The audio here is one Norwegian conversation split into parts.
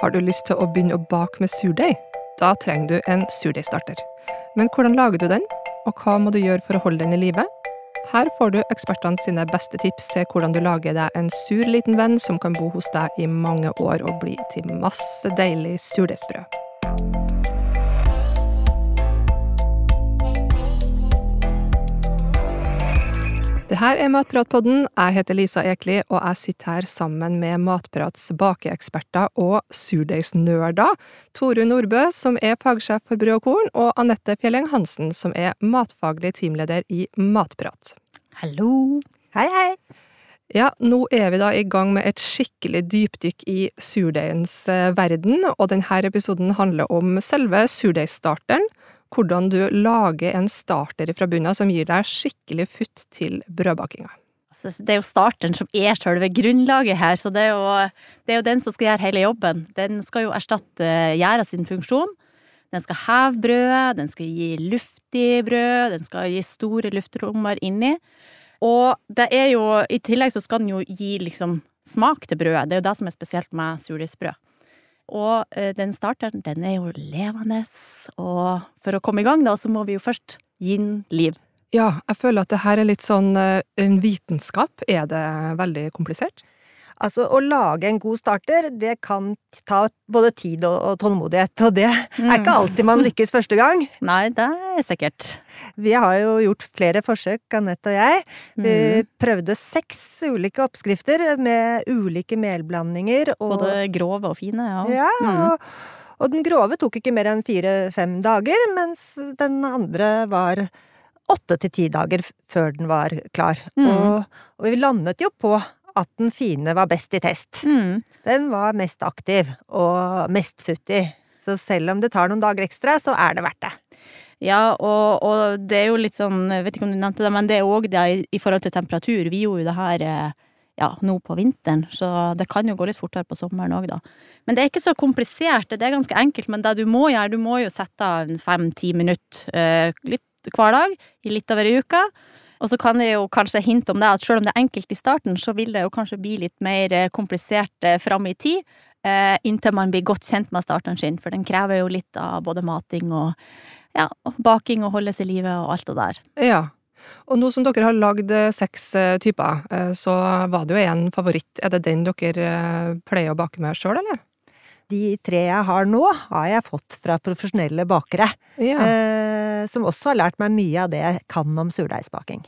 Har du lyst til å begynne å bake med surdeig? Da trenger du en surdeigstarter. Men hvordan lager du den, og hva må du gjøre for å holde den i live? Her får du ekspertene sine beste tips til hvordan du lager deg en sur liten venn som kan bo hos deg i mange år og bli til masse deilig surdeigsbrød. Det her er Matpratpodden. Jeg heter Lisa Ekli, og jeg sitter her sammen med Matprats bakeeksperter og surdeigsnerder. Toru Nordbø, som er fagsjef for Brød og korn, og Anette Fjelleng Hansen, som er matfaglig teamleder i Matprat. Hallo! Hei, hei! Ja, nå er vi da i gang med et skikkelig dypdykk i surdeigens eh, verden, og denne episoden handler om selve surdeigstarteren hvordan du lager en starter fra bunnen som gir deg skikkelig futt til brødbakinga. Altså, det er jo starteren som er selve grunnlaget her, så det er, jo, det er jo den som skal gjøre hele jobben. Den skal jo erstatte gjæra sin funksjon. Den skal heve brødet, den skal gi luftig brød, den skal gi store luftrommer inni. Og det er jo, i tillegg så skal den jo gi liksom smak til brødet. Det er jo det som er spesielt med surdeigsbrød. Og eh, den starteren, den er jo levende, og for å komme i gang da, så må vi jo først gi den liv. Ja, jeg føler at det her er litt sånn eh, en vitenskap. Er det veldig komplisert? Altså, å lage en god starter, det kan ta både tid og, og tålmodighet, og det mm. er ikke mm. alltid man lykkes første gang. Nei, det er sikkert. Vi har jo gjort flere forsøk, Anette og jeg. Vi mm. prøvde seks ulike oppskrifter med ulike melblandinger. Og, både grove og fine, ja. ja mm. og, og den grove tok ikke mer enn fire-fem dager, mens den andre var åtte til ti dager før den var klar. Mm. Og, og vi landet jo på at den fine var best i test. Mm. Den var mest aktiv og mest futtig. Så selv om det tar noen dager ekstra, så er det verdt det. Ja, og, og det er jo litt sånn, jeg vet ikke om du nevnte det, men det er òg det i forhold til temperatur. Vi gjorde jo det her eh, ja, nå på vinteren, så det kan jo gå litt fortere på sommeren òg, da. Men det er ikke så komplisert, det er ganske enkelt. Men det du må gjøre, du må jo sette av fem-ti minutter eh, litt hver dag i litt over ei uke. Og så kan jeg jo kanskje hinte om det at selv om det er enkelt i starten, så vil det jo kanskje bli litt mer eh, komplisert eh, fram i tid. Eh, inntil man blir godt kjent med starteren sin, for den krever jo litt av både mating og ja, baking og holdes i live og alt det der. Ja. Og nå som dere har lagd seks typer, så var det jo en favoritt. Er det den dere pleier å bake med sjøl, eller? De tre jeg har nå, har jeg fått fra profesjonelle bakere. Ja. Eh, som også har lært meg mye av det jeg kan om surdeigsbaking.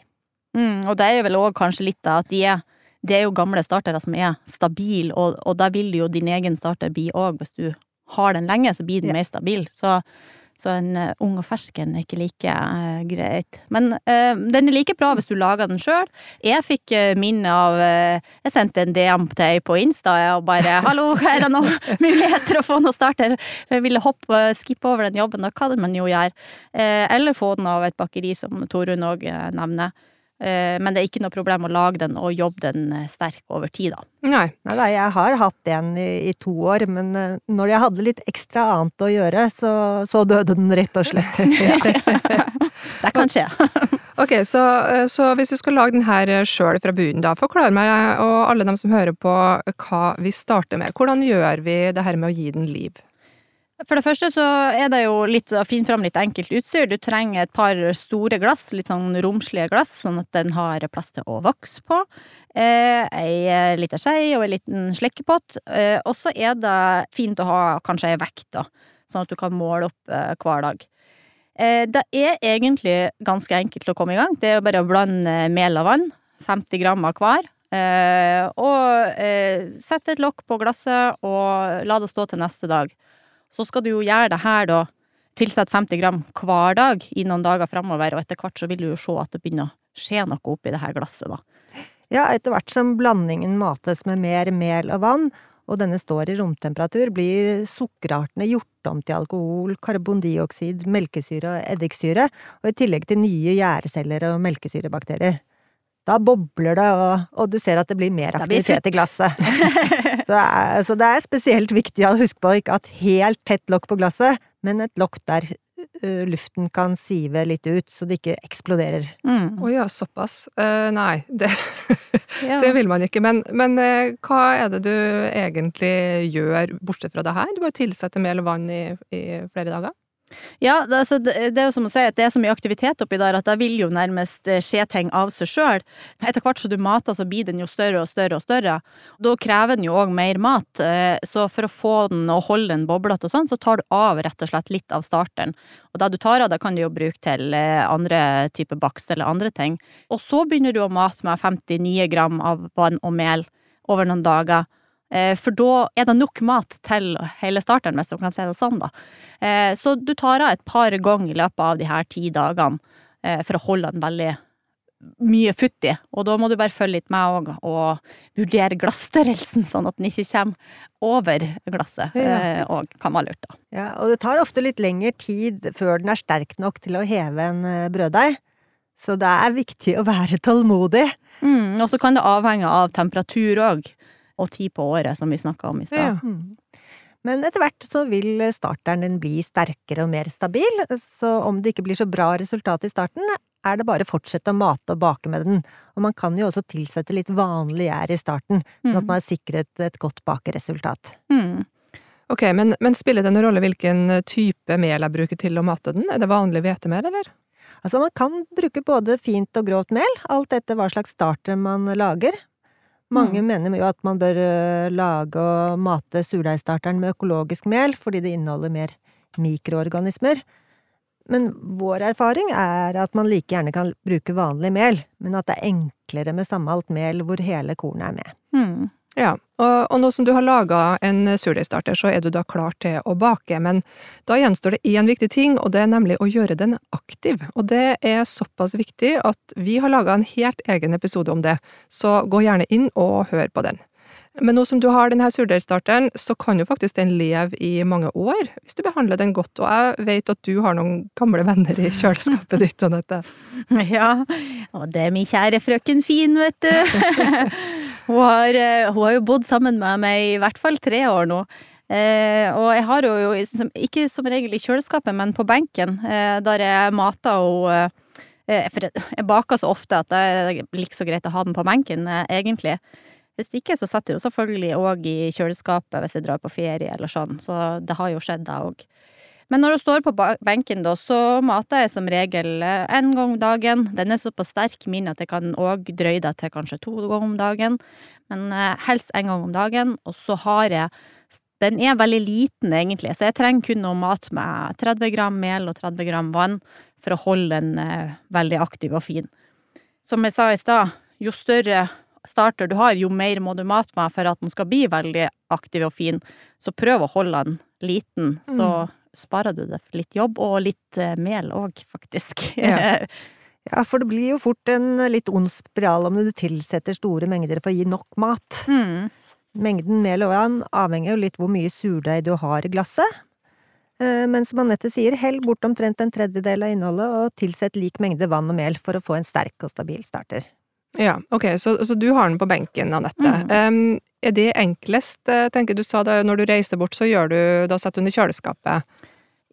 Mm, og det er jo vel òg kanskje litt av at de er, det er jo gamle startere som er stabile, og, og da vil jo din egen starter bli òg, hvis du har den lenge, så blir den ja. mer stabil. Så så en uh, ung og fersken er ikke like uh, greit. Men uh, den er like bra hvis du lager den sjøl. Jeg fikk minne av Jeg sendte en DM til ei på Insta og bare 'hallo, er det noen muligheter å få noe starter?' For jeg ville hoppe, skippe over den jobben. Da kan man jo gjøre. eller få den av et bakeri, som Torunn òg nevner. Eh, men det er ikke noe problem å lage den og jobbe den eh, sterk over tid, da. Nei. Nei jeg har hatt en i, i, to år, men eh, når jeg hadde litt ekstra annet å gjøre, så, så døde den rett og slett. det kan skje. ok, så, så, hvis du skal lage den her sjøl fra bunnen, da, forklar meg og alle dem som hører på hva vi starter med. Hvordan gjør vi det her med å gi den liv? For det første så er det jo litt å finne fram litt enkelt utstyr. Du trenger et par store glass, litt sånn romslige glass, sånn at den har plass til å vokse på. Eh, ei eh, lita skje og en liten slekkepott. Eh, og så er det fint å ha kanskje ei vekt, da, sånn at du kan måle opp eh, hver dag. Eh, det er egentlig ganske enkelt å komme i gang. Det er jo bare å blande mel og vann. 50 gram av hver. Eh, og sette et lokk på glasset og la det stå til neste dag. Så skal du jo gjøre det her, da. Tilsett 50 gram hver dag i noen dager framover, og etter hvert så vil du jo se at det begynner å skje noe oppi det her glasset, da. Ja, etter hvert som blandingen mates med mer mel og vann, og denne står i romtemperatur, blir sukkerartene gjort om til alkohol, karbondioksid, melkesyre og eddiksyre, og i tillegg til nye gjæreceller og melkesyrebakterier. Da bobler det, og, og, du ser at det blir mer aktivitet i glasset. så, det er, så, det er, spesielt viktig å huske på ikke at helt tett lokk på glasset, men et lokk der uh, luften kan sive litt ut, så det ikke eksploderer. Mm. oh, ja, såpass. Uh, nei, det, Ja. det vil man ikke. Men, men uh, hva er det du egentlig gjør, bortsett fra det her? Du bare tilsetter mel og vann i, i flere dager? Ja, det, altså, det, det er jo som å si at det er så mye aktivitet oppi der at da vil jo nærmest eh, skje ting av seg sjøl. Etter hvert som du mater, så blir den jo større og større og større. Da krever den jo òg mer mat, eh, så for å få den og holde den boblete og sånn, så tar du av rett og slett litt av starteren. Og det du tar av, det kan du jo bruke til eh, andre typer bakst eller andre ting. Og så begynner du å mate med 59 gram av vann og mel over noen dager. Eh, For da er det nok mat til hele starteren, hvis man kan si det sånn, da. Eh, Så du tar av et par ganger i løpet av de her ti dagene eh, for å holde den veldig mye futt i. Og da må du bare følge litt med òg, og vurdere glassstørrelsen, sånn at den ikke kommer over glasset. Ja. Og kan være lurt, da. Ja, og det tar ofte litt lengre tid før den er sterk nok til å heve en brøddeig. Så det er viktig å være tålmodig. Mm, og så kan det avhenge av temperatur òg, og tid på året, som vi snakka om i stad. Ja. Men etter hvert så vil starteren din bli sterkere og mer stabil, så om det ikke blir så bra resultat i starten, er det bare å fortsette å mate og bake med den. Og man kan jo også tilsette litt vanlig gjær i starten, sånn at Mm. man har sikret et godt bakeresultat. Mm. Ok, men, men spiller det noen rolle hvilken type mel jeg bruker til å mate den? Er det vanlig hvetemel, eller? Altså, man kan bruke både fint og grovt mel, alt etter hva slags starter man lager. Mange mener jo at man bør øh, lage og mate surdeigstarteren med økologisk mel, fordi det inneholder mer mikroorganismer. Men vår erfaring er at man like gjerne kan bruke vanlig mel, men at det er enklere med sammalt mel hvor hele kornet er med. Mm. Ja, og, og nå som du har laga en surdeigstarter, så er du da klar til å bake, men da gjenstår det én viktig ting, og det er nemlig å gjøre den aktiv. Og det er såpass viktig at vi har laga en helt egen episode om det, så gå gjerne inn og hør på den. Men nå som du har denne surdeigstarteren, så kan jo faktisk den leve i mange år, hvis du behandler den godt, og jeg vet at du har noen gamle venner i kjøleskapet ditt, Anette. Ja, og det er min kjære frøken Fin, vet du. hun, har, eh, hun har jo bodd sammen med meg i hvert fall tre år nå. Eh, og jeg har henne jo, som, ikke som regel i kjøleskapet, men på benken, eh, der jeg mater henne eh, For jeg, jeg baker så ofte at det er like så greit å ha den på benken, eh, egentlig. Hvis ikke, så setter jeg jo selvfølgelig òg i kjøleskapet hvis jeg drar på ferie eller sånn, så det har jo skjedd, det òg. Men når hun står på benken, da, så mater jeg som regel én en gang om dagen. Den er såpass sterk, min, at jeg kan òg drøye det til kanskje to ganger om dagen. Men eh, helst en gang om dagen. Og så har jeg Den er veldig liten, egentlig, så jeg trenger kun å mate med 30 gram mel og 30 gram vann for å holde den eh, veldig aktiv og fin. Som jeg sa i stad, jo større starter du har, jo mer må du mate med for at den skal bli veldig aktiv og fin. Så prøv å holde den liten, så sparer du deg for litt jobb, og litt eh, mel òg, faktisk. Ja. Ja, for det blir jo fort en litt ond spiral om du tilsetter store mengder for å gi nok mat. mm. Mengden mel og vann avhenger jo litt hvor mye surdeig du har i glasset. Eh, Men som Anette sier, hell bort omtrent en tredjedel av innholdet, og tilsett lik mengde vann og mel for å få en sterk og stabil starter. Ja, ok, så, så du har den på benken, Anette. Mm. Um, er det enklest, eh, tenker du sa det, når du reiser bort, så gjør du, da setter du den i kjøleskapet?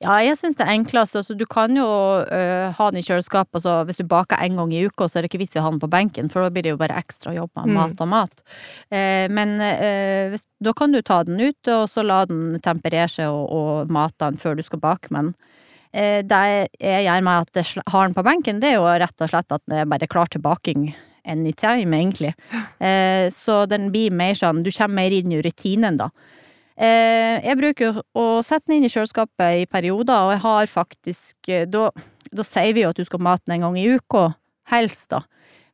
Ja, jeg syns det er enklest. Altså, du kan jo uh, ha den i kjøleskapet, altså, hvis du baker en gang i uka, så er det ikke vits i å ha den på benken, for da blir det jo bare ekstra jobb med Mm. mat og mat. Uh, men uh, hvis, da kan du ta den ut, og så la den temperere seg og, og mate den før du skal bake med den. Det jeg gjør med at jeg har den på benken, det er jo rett og slett at den er bare klar til baking anytime, egentlig. Eh, så den blir mer sånn, du kommer mer inn i rutinen, da. Eh, jeg bruker å sette den inn i kjøleskapet i perioder, og jeg har faktisk eh, Da, da sier vi jo at du skal mate den en gang i uka, helst, da.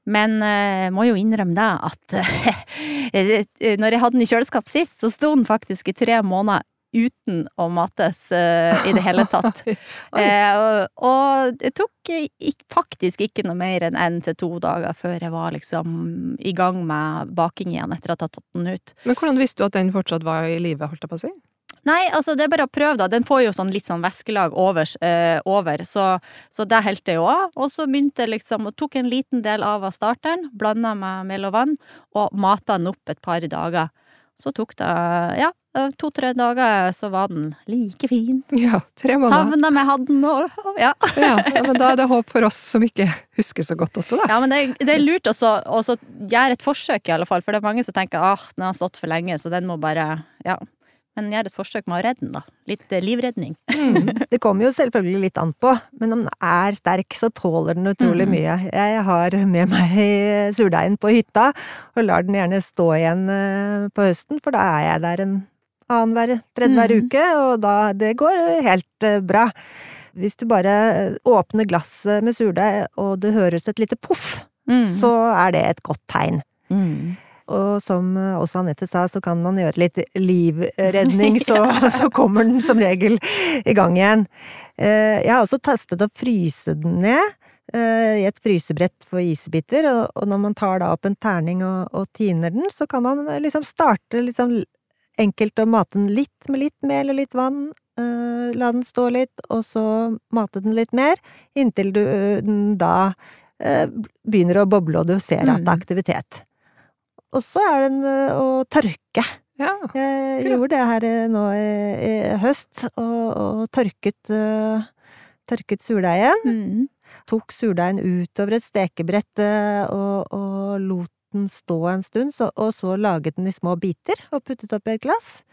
Men eh, jeg må jo innrømme det at eh, når jeg hadde den i kjøleskap sist, så sto den faktisk i tre måneder uten å mates uh, i det hele tatt. Eh, og, og det tok eh, ikk- faktisk ikke noe mer enn én til to dager før jeg var liksom i gang med baking igjen etter at jeg hadde tatt den ut. Men hvordan visste du at den fortsatt var i live, holdt jeg på å si? Nei, altså det er bare å prøve, da. Den får jo sånn litt sånn væskelag over, eh, over så, så det helte jeg jo av. Og så begynte jeg liksom, og tok en liten del av av starteren, blanda med mel og vann, og mata den opp et par dager. Så tok det, ja, to-tre dager så var den like fin. Ja, tre måneder. Savna vi hadde den og ja. Ja, men da er det håp for oss som ikke husker så godt også, da. ja, men det, er- det er lurt også å gjøre et forsøk, i alle fall. For det er mange som tenker ah, den har stått for lenge, så den må bare Ja. Men gjør et forsøk med å redde den, da. Litt eh, livredning. Mm. Det kommer jo selvfølgelig litt an på, men om den er sterk, så tåler den utrolig Mm. mye. Jeg har med meg surdeigen på hytta, og lar den gjerne stå igjen eh, på høsten, for da er jeg der en annenhver, tredjehver Mm. uke, og da Det går helt eh, bra. Hvis du bare eh, åpner glasset med surdeig, og det høres et lite poff, Mm. så er det et godt tegn. Mm. Og som eh, også Anette sa, så kan man gjøre litt livredning, så, så kommer den som regel i gang igjen. Jeg har også testet å fryse den ned i et frysebrett for isbiter, og når man tar da opp en terning og, og tiner den, så kan man liksom starte liksom enkelt å mate den litt med litt mel og litt vann. eh, La den stå litt, og så mate den litt mer, inntil du eh, den da eh, begynner å boble og du ser at det Mm. er aktivitet. Og så er den å tørke. Ja. Jeg gjorde det her nå i, i høst, og, og tørket, tørket surdeigen. Mm. Tok surdeigen utover et stekebrett og, og lot den stå en stund, så, og så laget den i små biter og puttet oppi et glass.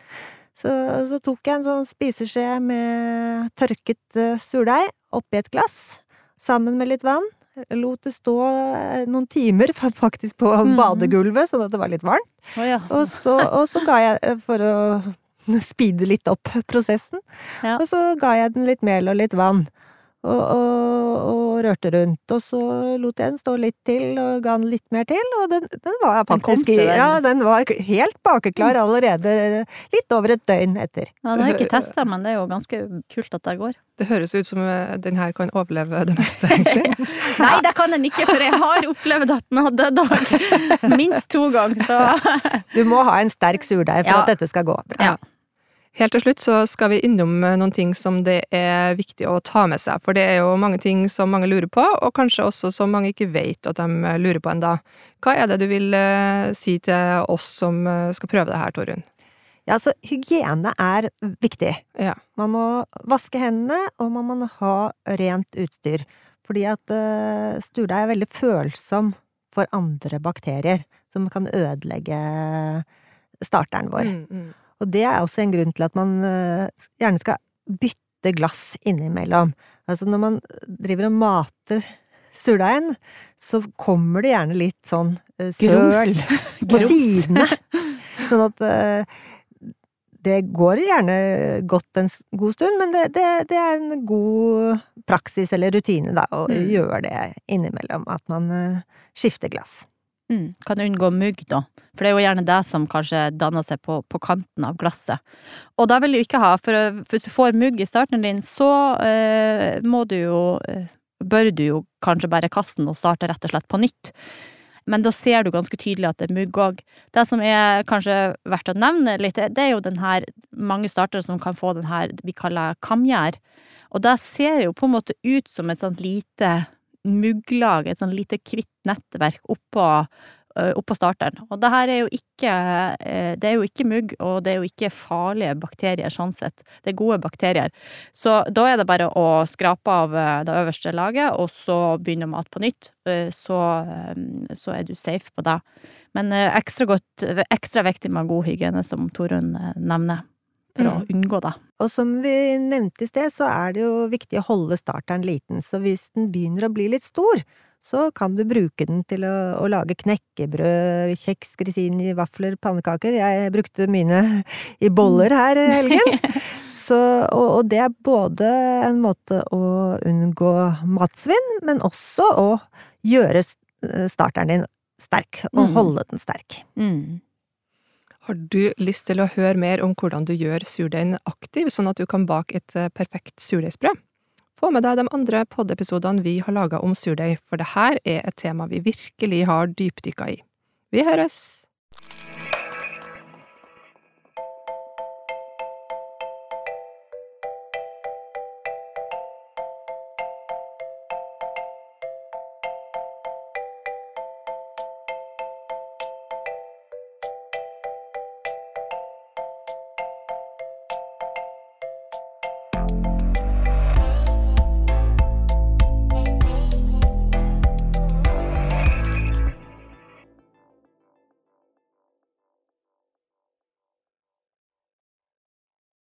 Så, så tok jeg en sånn spiseskje med tørket eh, surdeig oppi et glass, sammen med litt vann. Lot det stå eh, noen timer, faktisk på Mhm. badegulvet, sånn at det var litt varmt. Oh, ja. Og så, og så ga jeg, eh, for å speede litt opp prosessen, Ja. og så ga jeg den litt mel og litt vann. Og, og, og rørte rundt, og så lot jeg den stå litt til, og ga den litt mer til, og den, den var faktisk den. Ja, den var helt bakeklar allerede litt over et døgn etter. Ja, det har jeg ikke testa, men det er jo ganske kult at det går. Det høres ut som eh, den her kan overleve det meste, egentlig. Nei, det kan den ikke, for jeg har opplevd at den har dødd òg. Minst to ganger, så Du må ha en sterk surdeig for Ja. at dette skal gå bra. Ja. Helt til slutt så skal vi innom eh, noen ting som det er viktig å ta med seg, for det er jo mange ting som mange lurer på, og kanskje også som mange ikke vet at de eh, lurer på enda. Hva er det du vil eh, si til oss som skal prøve det her, Torunn? Ja, så hygiene er viktig. Ja. Man må vaske hendene, og man må ha rent utstyr. Fordi at uh, er veldig følsom for andre bakterier, som kan ødelegge starteren vår. Mm, mm. Og det er også en grunn til at man eh, gjerne skal bytte glass innimellom. Altså når man driver og mater surdeigen, så kommer det gjerne litt sånn eh, søl på sidene. Sånn at eh, det går gjerne godt en god stund, men det, det, det er en god praksis eller rutine, da, å Mm. gjøre det innimellom. At man skifter glass. Mm, kan unngå mugg, da. For det er jo gjerne det som kanskje danner seg på, på kanten av glasset. Og da vil du ikke ha, for hvis du får mugg i starten din, så eh, må du jo eh, Bør du jo kanskje bare kaste den og starte rett og slett på nytt. Men da ser du ganske tydelig at det er mugg òg. Det som er kanskje verdt å nevne litt, det er jo den her mange startere som kan få den her vi kaller kamgjær. Og det ser jo på en måte ut som et sånt lite mugglag, et sånn lite hvitt nettverk oppå, oppå starteren. Og det her er jo ikke eh, Det er jo ikke mugg, og det er jo ikke farlige bakterier sånn sett. Det er gode bakterier. Så da er det bare å skrape av eh, det øverste laget, og så begynne å mate på nytt. Eh, Så, eh, så er du safe på det. Men eh, ekstra godt, ekstra viktig med god hygiene, som Torunn eh, nevner, for å unngå det. Og som vi nevnte i sted, så er det jo viktig å holde starteren liten, så hvis den begynner å bli litt stor, så kan du bruke den til å, å lage knekkebrød, kjeks, grisini, vafler, pannekaker. Jeg brukte mine i boller her i helgen. Så, og, og det er både en måte å unngå matsvinn, men også å gjøre starteren din sterk, og Mm. holde den sterk. Mm. Har du lyst til å høre mer om hvordan du gjør surdeigen aktiv, sånn at du kan bake et eh, perfekt surdeigsbrød? Få med deg de andre poddepisodene vi har laga om surdeig, for det her er et tema vi virkelig har dypdykka i. Vi høres!